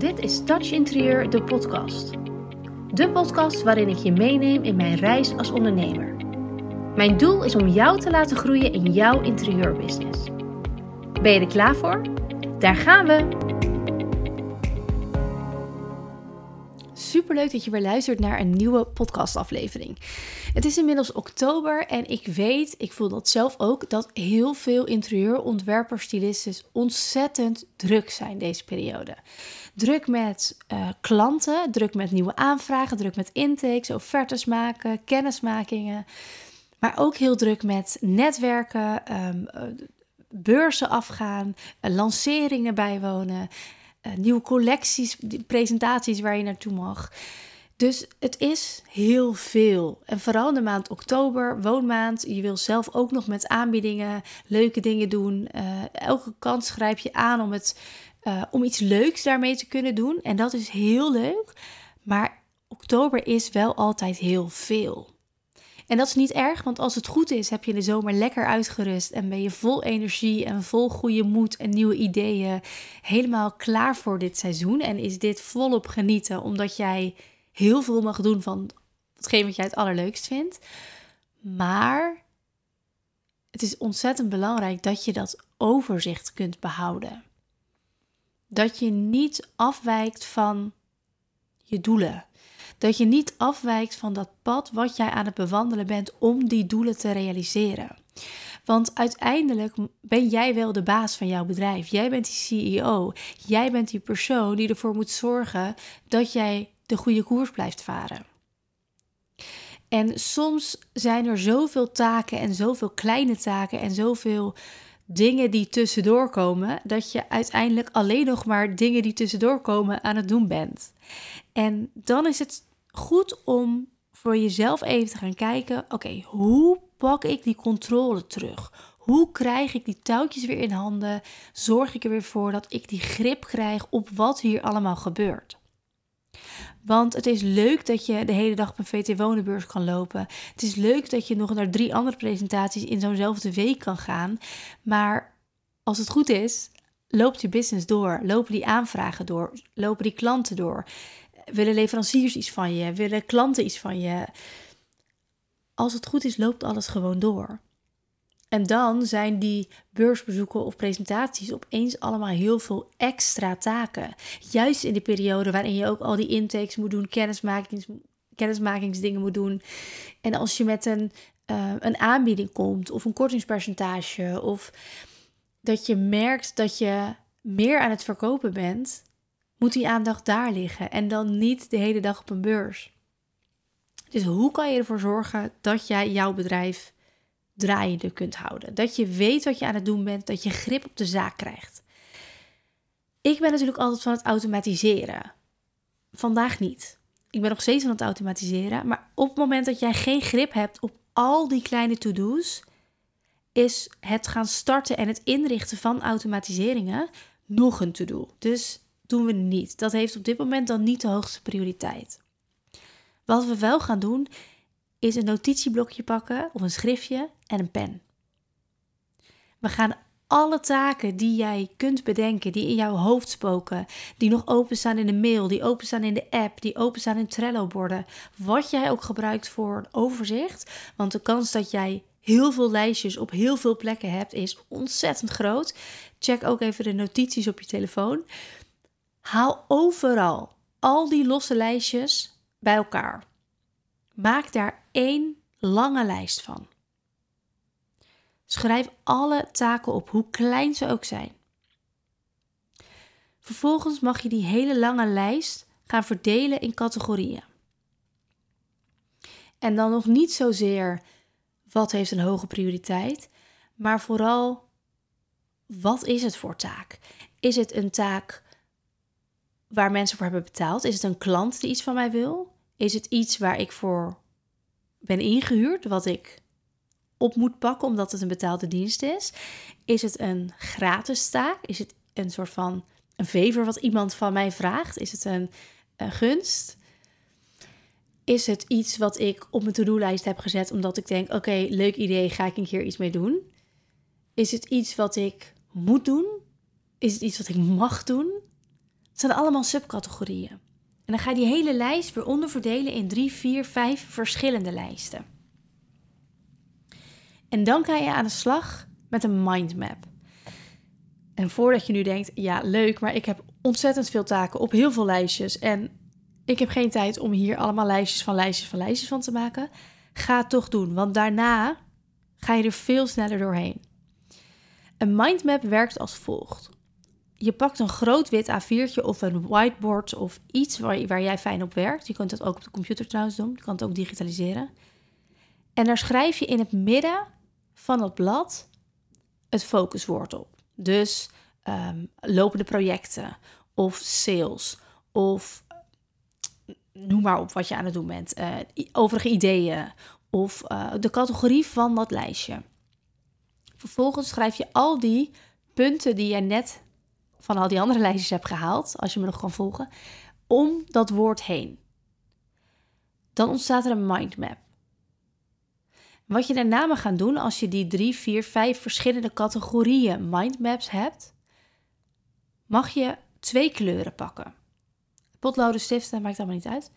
Dit is Touch Interieur, de podcast. De podcast waarin ik je meeneem in mijn reis als ondernemer. Mijn doel is om jou te laten groeien in jouw interieurbusiness. Ben je er klaar voor? Daar gaan we! Superleuk dat je weer luistert naar een nieuwe podcastaflevering. Het is inmiddels oktober en ik weet, ik voel dat zelf ook, dat heel veel interieurontwerpers, stylisten ontzettend druk zijn deze periode. Druk met uh, klanten, druk met nieuwe aanvragen, druk met intakes, offertes maken, kennismakingen. Maar ook heel druk met netwerken, um, beurzen afgaan, uh, lanceringen bijwonen, uh, nieuwe collecties, presentaties waar je naartoe mag. Dus het is heel veel. En vooral in de maand oktober, woonmaand. Je wil zelf ook nog met aanbiedingen leuke dingen doen. Elke kans grijp je aan om, het, uh, om iets leuks daarmee te kunnen doen. En dat is heel leuk. Maar oktober is wel altijd heel veel. En dat is niet erg, want als het goed is, heb je de zomer lekker uitgerust en ben je vol energie en vol goede moed en nieuwe ideeën helemaal klaar voor dit seizoen. En is dit volop genieten, omdat jij heel veel mag doen van hetgeen wat jij het allerleukst vindt. Maar het is ontzettend belangrijk dat je dat overzicht kunt behouden. Dat je niet afwijkt van je doelen. Dat je niet afwijkt van dat pad wat jij aan het bewandelen bent om die doelen te realiseren. Want uiteindelijk ben jij wel de baas van jouw bedrijf. Jij bent die CEO. Jij bent die persoon die ervoor moet zorgen dat jij de goede koers blijft varen. En soms zijn er zoveel taken en zoveel kleine taken en zoveel dingen die tussendoor komen, dat je uiteindelijk alleen nog maar dingen die tussendoor komen aan het doen bent. En dan is het goed om voor jezelf even te gaan kijken: oké, hoe pak ik die controle terug? Hoe krijg ik die touwtjes weer in handen? Zorg ik er weer voor dat ik die grip krijg op wat hier allemaal gebeurt? Want het is leuk dat je de hele dag op een VT Wonenbeurs kan lopen. Het is leuk dat je nog naar drie andere presentaties in zo'nzelfde week kan gaan. Maar als het goed is, loopt je business door. Lopen die aanvragen door. Lopen die klanten door. Willen leveranciers iets van je? Willen klanten iets van je? Als het goed is, loopt alles gewoon door. En dan zijn die beursbezoeken of presentaties opeens allemaal heel veel extra taken. Juist in de periode waarin je ook al die intakes moet doen, kennismakings, kennismakingsdingen moet doen. En als je met een, uh, een aanbieding komt of een kortingspercentage of dat je merkt dat je meer aan het verkopen bent, moet die aandacht daar liggen en dan niet de hele dag op een beurs. Dus hoe kan je ervoor zorgen dat jij jouw bedrijf draaiende kunt houden. Dat je weet wat je aan het doen bent, dat je grip op de zaak krijgt. Ik ben natuurlijk altijd van het automatiseren. Vandaag niet. Ik ben nog steeds van het automatiseren. Maar op het moment dat jij geen grip hebt op al die kleine to-do's, is het gaan starten en het inrichten van automatiseringen nog een to-do. Dus doen we niet. Dat heeft op dit moment dan niet de hoogste prioriteit. Wat we wel gaan doen, is een notitieblokje pakken of een schriftje en een pen. We gaan alle taken die jij kunt bedenken, die in jouw hoofd spoken, die nog openstaan in de mail, die openstaan in de app, die openstaan in Trello-borden, wat jij ook gebruikt voor een overzicht. Want de kans dat jij heel veel lijstjes op heel veel plekken hebt, is ontzettend groot. Check ook even de notities op je telefoon. Haal overal al die losse lijstjes bij elkaar. Maak daar één lange lijst van. Schrijf alle taken op, hoe klein ze ook zijn. Vervolgens mag je die hele lange lijst gaan verdelen in categorieën. En dan nog niet zozeer wat heeft een hoge prioriteit, maar vooral wat is het voor taak? Is het een taak waar mensen voor hebben betaald? Is het een klant die iets van mij wil? Is het iets waar ik voor ben ingehuurd, wat ik op moet pakken omdat het een betaalde dienst is? Is het een gratis taak? Is het een soort van een favor wat iemand van mij vraagt? Is het een, gunst? Is het iets wat ik op mijn to-do-lijst heb gezet omdat ik denk: oké, leuk idee, ga ik een keer iets mee doen? Is het iets wat ik moet doen? Is het iets wat ik mag doen? Het zijn allemaal subcategorieën. En dan ga je die hele lijst weer onderverdelen in drie, vier, vijf verschillende lijsten. En dan ga je aan de slag met een mindmap. En voordat je nu denkt, ja leuk, maar ik heb ontzettend veel taken op heel veel lijstjes en ik heb geen tijd om hier allemaal lijstjes van lijstjes van lijstjes van te maken, ga het toch doen, want daarna ga je er veel sneller doorheen. Een mindmap werkt als volgt. Je pakt een groot wit A4'tje of een whiteboard of iets waar, waar jij fijn op werkt. Je kunt dat ook op de computer trouwens doen. Je kan het ook digitaliseren. En daar schrijf je in het midden van het blad het focuswoord op. Dus um, lopende projecten of sales of noem maar op wat je aan het doen bent. Uh, overige ideeën of uh, de categorie van dat lijstje. Vervolgens schrijf je al die punten die je net van al die andere lijstjes hebt gehaald, als je me nog kan volgen, om dat woord heen. Dan ontstaat er een mindmap. Wat je daarna mag gaan doen als je die drie, vier, vijf verschillende categorieën mindmaps hebt, mag je twee kleuren pakken. Potloden, stiften, maakt allemaal niet uit.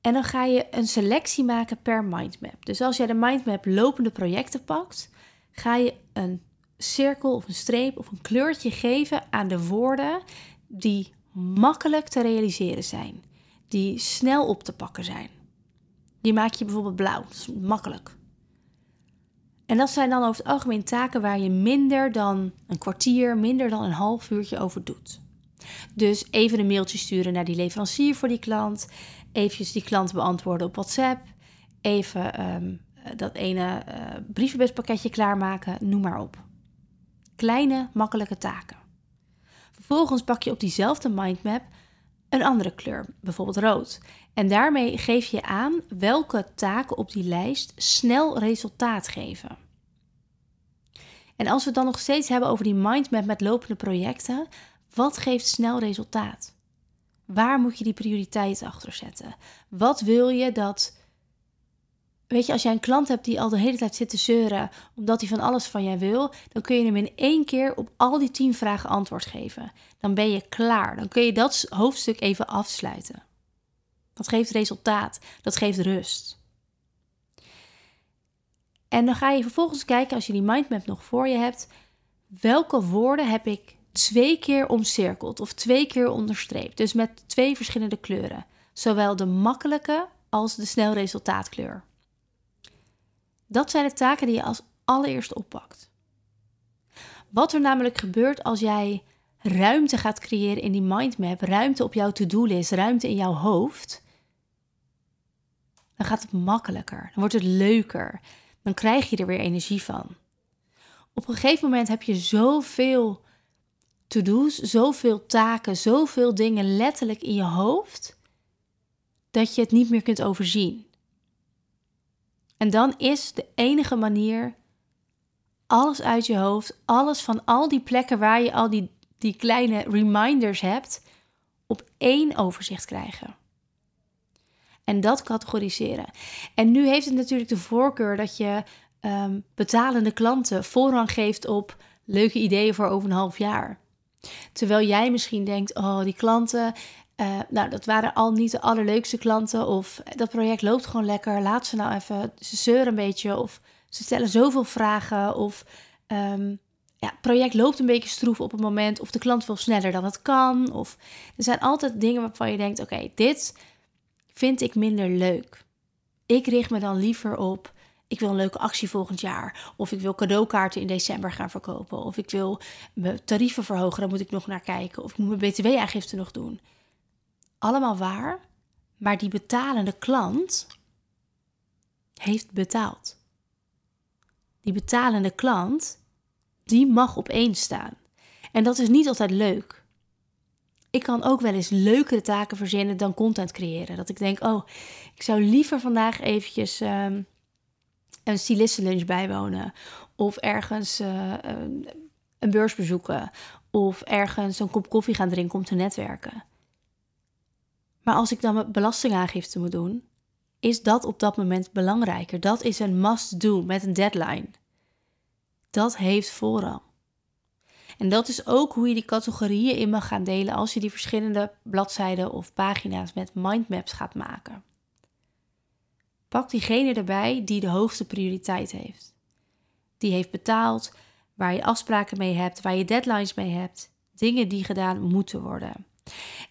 En dan ga je een selectie maken per mindmap. Dus als jij de mindmap lopende projecten pakt, ga je een cirkel of een streep of een kleurtje geven aan de woorden die makkelijk te realiseren zijn, die snel op te pakken zijn. Die maak je bijvoorbeeld blauw, dat is makkelijk. En dat zijn dan over het algemeen taken waar je minder dan een kwartier, minder dan een half uurtje over doet. Dus even een mailtje sturen naar die leverancier voor die klant, eventjes die klant beantwoorden op WhatsApp, even ehm, dat ene uh, brievenbuspakketje klaarmaken, noem maar op. Kleine, makkelijke taken. Vervolgens pak je op diezelfde mindmap een andere kleur, bijvoorbeeld rood. En daarmee geef je aan welke taken op die lijst snel resultaat geven. En als we het dan nog steeds hebben over die mindmap met lopende projecten, wat geeft snel resultaat? Waar moet je die prioriteit achter zetten? Wat wil je dat Weet je, als jij een klant hebt die al de hele tijd zit te zeuren omdat hij van alles van jij wil, dan kun je hem in één keer op al die tien vragen antwoord geven. Dan ben je klaar. Dan kun je dat hoofdstuk even afsluiten. Dat geeft resultaat. Dat geeft rust. En dan ga je vervolgens kijken, als je die mindmap nog voor je hebt, welke woorden heb ik twee keer omcirkeld of twee keer onderstreept. Dus met twee verschillende kleuren. Zowel de makkelijke als de snel resultaatkleur. Dat zijn de taken die je als allereerst oppakt. Wat er namelijk gebeurt als jij ruimte gaat creëren in die mindmap, ruimte op jouw to-do-list, ruimte in jouw hoofd, dan gaat het makkelijker, dan wordt het leuker, dan krijg je er weer energie van. Op een gegeven moment heb je zoveel to-do's, zoveel taken, zoveel dingen letterlijk in je hoofd, dat je het niet meer kunt overzien. En dan is de enige manier alles uit je hoofd, alles van al die plekken waar je al die, die kleine reminders hebt, op één overzicht krijgen. En dat categoriseren. En nu heeft het natuurlijk de voorkeur dat je um, betalende klanten voorrang geeft op leuke ideeën voor over een half jaar. Terwijl jij misschien denkt: oh, die klanten, uh, nou, dat waren al niet de allerleukste klanten. Of dat project loopt gewoon lekker. Laat ze nou even. Ze zeuren een beetje. Of ze stellen zoveel vragen. Of um, ja, het project loopt een beetje stroef op het moment. Of de klant wil sneller dan het kan. Of er zijn altijd dingen waarvan je denkt: oké, dit vind ik minder leuk. Ik richt me dan liever op. Ik wil een leuke actie volgend jaar. Of ik wil cadeaukaarten in december gaan verkopen. Of ik wil mijn tarieven verhogen. Daar moet ik nog naar kijken. Of ik moet mijn BTW-aangifte nog doen allemaal waar, maar die betalende klant heeft betaald. Die betalende klant, die mag op één staan. En dat is niet altijd leuk. Ik kan ook wel eens leukere taken verzinnen dan content creëren. Dat ik denk, oh, ik zou liever vandaag eventjes um, een stylistenlunch bijwonen. Of ergens uh, een beurs bezoeken. Of ergens een kop koffie gaan drinken om te netwerken. Maar als ik dan belastingaangifte moet doen, is dat op dat moment belangrijker. Dat is een must-do met een deadline. Dat heeft voorrang. En dat is ook hoe je die categorieën in mag gaan delen als je die verschillende bladzijden of pagina's met mindmaps gaat maken. Pak diegene erbij die de hoogste prioriteit heeft. Die heeft betaald, waar je afspraken mee hebt, waar je deadlines mee hebt, dingen die gedaan moeten worden.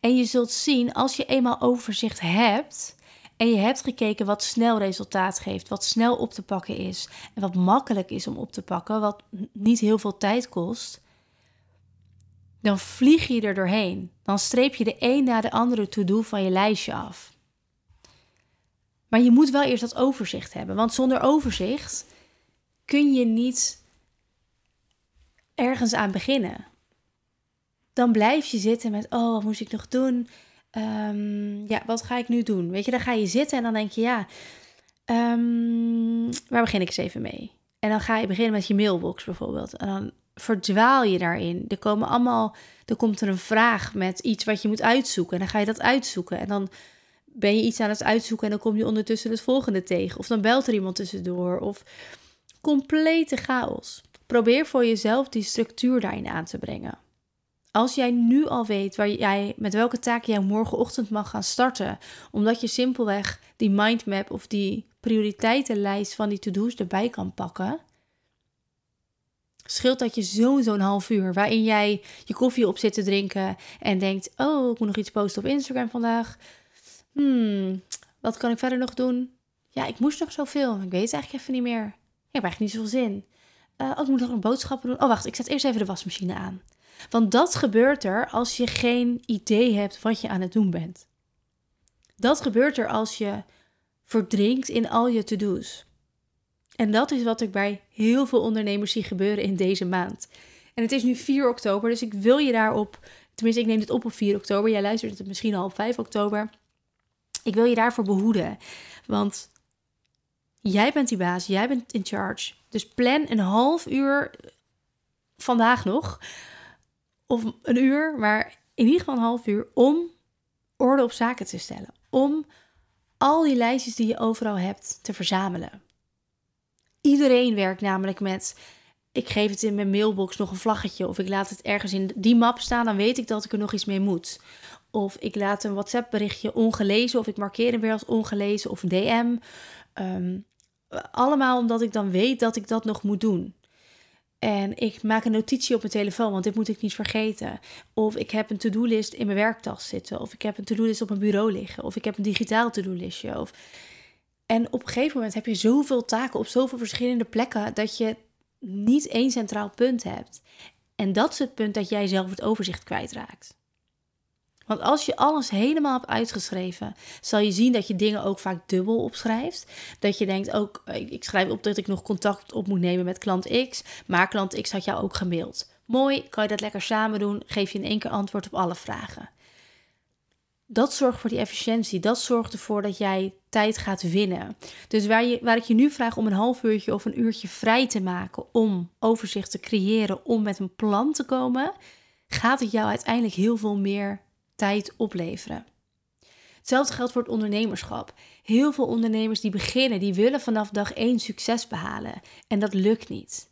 En je zult zien als je eenmaal overzicht hebt en je hebt gekeken wat snel resultaat geeft, wat snel op te pakken is en wat makkelijk is om op te pakken, wat niet heel veel tijd kost, dan vlieg je er doorheen. Dan streep je de een na de andere to-do van je lijstje af. Maar je moet wel eerst dat overzicht hebben, want zonder overzicht kun je niet ergens aan beginnen. Dan blijf je zitten met, oh, wat moest ik nog doen? Ehm, ja, wat ga ik nu doen? Weet je, dan ga je zitten en dan denk je, ja, um, waar begin ik eens even mee? En dan ga je beginnen met je mailbox bijvoorbeeld. En dan verdwaal je daarin. Er komen allemaal, er komt er een vraag met iets wat je moet uitzoeken. En dan ga je dat uitzoeken. En dan ben je iets aan het uitzoeken en dan kom je ondertussen het volgende tegen. Of dan belt er iemand tussendoor. Of complete chaos. Probeer voor jezelf die structuur daarin aan te brengen. Als jij nu al weet waar jij, met welke taak jij morgenochtend mag gaan starten, omdat je simpelweg die mindmap of die prioriteitenlijst van die to-do's erbij kan pakken, scheelt dat je zo'n zo'n half uur waarin jij je koffie op zit te drinken en denkt: Oh, ik moet nog iets posten op Instagram vandaag. Hmm, wat kan ik verder nog doen? Ja, ik moest nog zoveel. Ik weet het eigenlijk even niet meer. Ik heb eigenlijk niet zoveel zin. Uh, oh, ik moet nog een boodschappen doen. Oh, wacht, ik zet eerst even de wasmachine aan. Want dat gebeurt er als je geen idee hebt wat je aan het doen bent. Dat gebeurt er als je verdrinkt in al je to-do's. En dat is wat ik bij heel veel ondernemers zie gebeuren in deze maand. En het is nu 4 oktober, dus ik wil je daarop, tenminste ik neem dit op op 4 oktober, jij luistert het misschien al op 5 oktober. Ik wil je daarvoor behoeden, want jij bent die baas, jij bent in charge. Dus plan een half uur vandaag nog of een uur, maar in ieder geval een half uur om orde op zaken te stellen. Om al die lijstjes die je overal hebt te verzamelen. Iedereen werkt namelijk met. Ik geef het in mijn mailbox nog een vlaggetje. Of ik laat het ergens in die map staan. Dan weet ik dat ik er nog iets mee moet. Of ik laat een WhatsApp berichtje ongelezen. Of ik markeer hem weer als ongelezen. Of een DM. Ehm, allemaal omdat ik dan weet dat ik dat nog moet doen. En ik maak een notitie op mijn telefoon, want dit moet ik niet vergeten. Of ik heb een to-do-list in mijn werktas zitten. Of ik heb een to-do-list op mijn bureau liggen. Of ik heb een digitaal to-do-listje. Of... En op een gegeven moment heb je zoveel taken op zoveel verschillende plekken dat je niet één centraal punt hebt. En dat is het punt dat jij zelf het overzicht kwijtraakt. Want als je alles helemaal hebt uitgeschreven, zal je zien dat je dingen ook vaak dubbel opschrijft. Dat je denkt ook, ik schrijf op dat ik nog contact op moet nemen met klant X, maar klant X had jou ook gemaild. Mooi, kan je dat lekker samen doen, geef je in één keer antwoord op alle vragen. Dat zorgt voor die efficiëntie. Dat zorgt ervoor dat jij tijd gaat winnen. Dus waar, je, waar ik je nu vraag om een half uurtje of een uurtje vrij te maken om overzicht te creëren, om met een plan te komen, gaat het jou uiteindelijk heel veel meer tijd opleveren. Hetzelfde geldt voor het ondernemerschap. Heel veel ondernemers die beginnen, die willen vanaf dag één succes behalen. En dat lukt niet.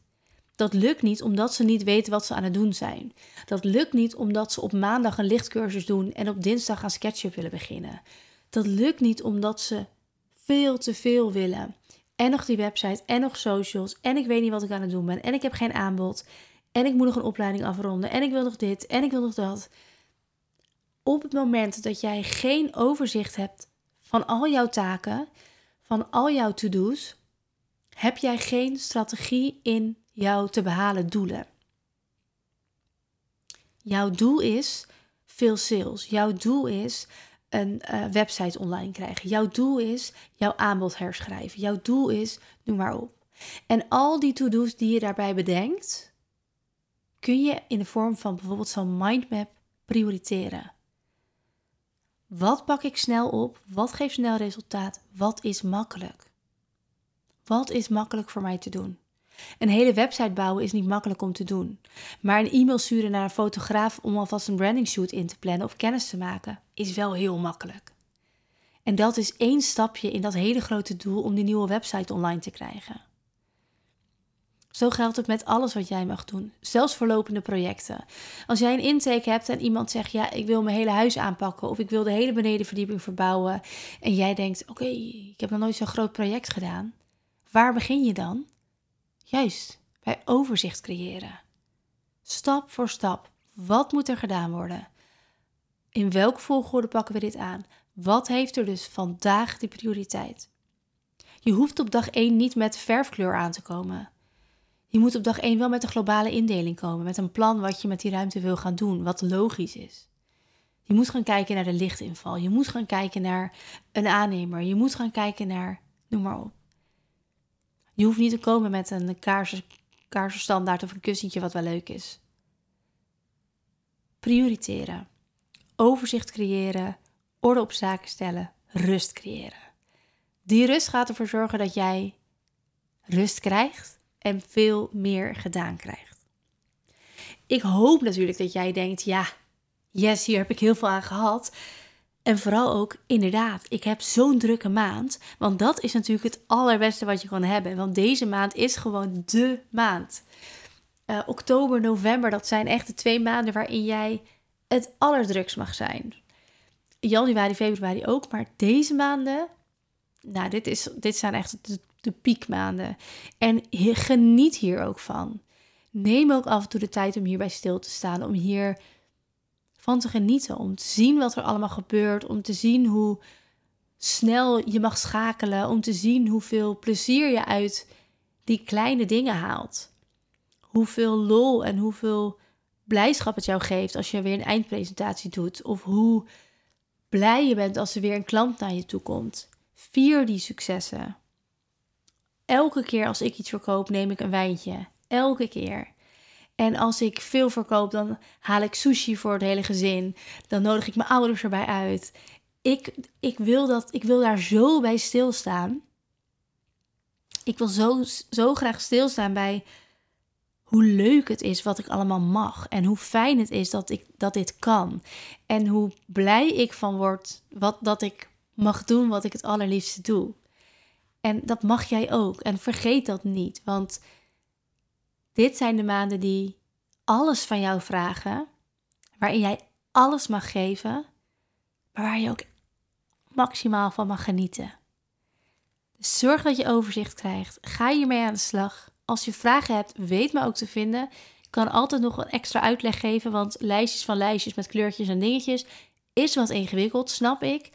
Dat lukt niet omdat ze niet weten wat ze aan het doen zijn. Dat lukt niet omdat ze op maandag een lichtcursus doen en op dinsdag aan SketchUp willen beginnen. Dat lukt niet omdat ze veel te veel willen. En nog die website en nog socials en ik weet niet wat ik aan het doen ben en ik heb geen aanbod en ik moet nog een opleiding afronden en ik wil nog dit en ik wil nog dat op het moment dat jij geen overzicht hebt van al jouw taken, van al jouw to-do's, heb jij geen strategie in jouw te behalen doelen. Jouw doel is veel sales. Jouw doel is een uh, website online krijgen. Jouw doel is jouw aanbod herschrijven. Jouw doel is, noem maar op. En al die to-do's die je daarbij bedenkt, kun je in de vorm van bijvoorbeeld zo'n mindmap prioriteren. Wat pak ik snel op? Wat geeft snel resultaat? Wat is makkelijk? Wat is makkelijk voor mij te doen? Een hele website bouwen is niet makkelijk om te doen. Maar een e-mail sturen naar een fotograaf om alvast een branding shoot in te plannen of kennis te maken, is wel heel makkelijk. En dat is één stapje in dat hele grote doel om die nieuwe website online te krijgen. Zo geldt het met alles wat jij mag doen, zelfs voorlopende projecten. Als jij een intake hebt en iemand zegt: Ja, ik wil mijn hele huis aanpakken of ik wil de hele benedenverdieping verbouwen. En jij denkt: Oké, ik heb nog nooit zo'n groot project gedaan. Waar begin je dan? Juist bij overzicht creëren. Stap voor stap. Wat moet er gedaan worden? In welke volgorde pakken we dit aan? Wat heeft er dus vandaag de prioriteit? Je hoeft op dag 1 niet met verfkleur aan te komen. Je moet op dag 1 wel met een globale indeling komen, met een plan wat je met die ruimte wil gaan doen, wat logisch is. Je moet gaan kijken naar de lichtinval. Je moet gaan kijken naar een aannemer. Je moet gaan kijken naar, noem maar op. Je hoeft niet te komen met een kaars, kaarsenstandaard of een kussentje wat wel leuk is. Prioriteren. Overzicht creëren. Orde op zaken stellen. Rust creëren. Die rust gaat ervoor zorgen dat jij rust krijgt en veel meer gedaan krijgt. Ik hoop natuurlijk dat jij denkt: ja, yes, hier heb ik heel veel aan gehad. En vooral ook, inderdaad, ik heb zo'n drukke maand. Want dat is natuurlijk het allerbeste wat je kan hebben. Want deze maand is gewoon de maand. Uh, oktober, november, dat zijn echt de twee maanden waarin jij het allerdrukst mag zijn. Januari, februari ook, maar deze maanden, nou, dit, is, dit zijn echt de, de piekmaanden. En geniet hier ook van. Neem ook af en toe de tijd om hierbij stil te staan, om hier van te genieten. Om te zien wat er allemaal gebeurt. Om te zien hoe snel je mag schakelen. Om te zien hoeveel plezier je uit die kleine dingen haalt. Hoeveel lol en hoeveel blijdschap het jou geeft als je weer een eindpresentatie doet. Of hoe blij je bent als er weer een klant naar je toe komt. Vier die successen. Elke keer als ik iets verkoop, neem ik een wijntje. Elke keer. En als ik veel verkoop, dan haal ik sushi voor het hele gezin. Dan nodig ik mijn ouders erbij uit. Ik, ik, wil, dat, ik wil daar zo bij stilstaan. Ik wil zo, zo graag stilstaan bij hoe leuk het is wat ik allemaal mag. En hoe fijn het is dat, ik, dat dit kan. En hoe blij ik van word wat, dat ik mag doen wat ik het allerliefste doe. En dat mag jij ook. En vergeet dat niet. Want dit zijn de maanden die alles van jou vragen, waarin jij alles mag geven, maar waar je ook maximaal van mag genieten. Dus zorg dat je overzicht krijgt. Ga hiermee aan de slag. Als je vragen hebt, weet me ook te vinden. Ik kan altijd nog een extra uitleg geven, want lijstjes van lijstjes met kleurtjes en dingetjes is wat ingewikkeld, snap ik.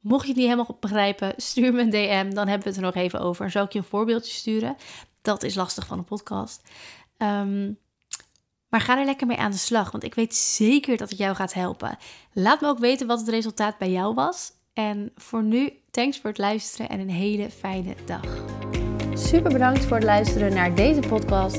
Mocht je het niet helemaal begrijpen, stuur me een DM, dan hebben we het er nog even over. Zou ik je een voorbeeldje sturen? Dat is lastig van een podcast. Um, maar ga er lekker mee aan de slag, want ik weet zeker dat het jou gaat helpen. Laat me ook weten wat het resultaat bij jou was. En voor nu, thanks voor het luisteren en een hele fijne dag. Super bedankt voor het luisteren naar deze podcast.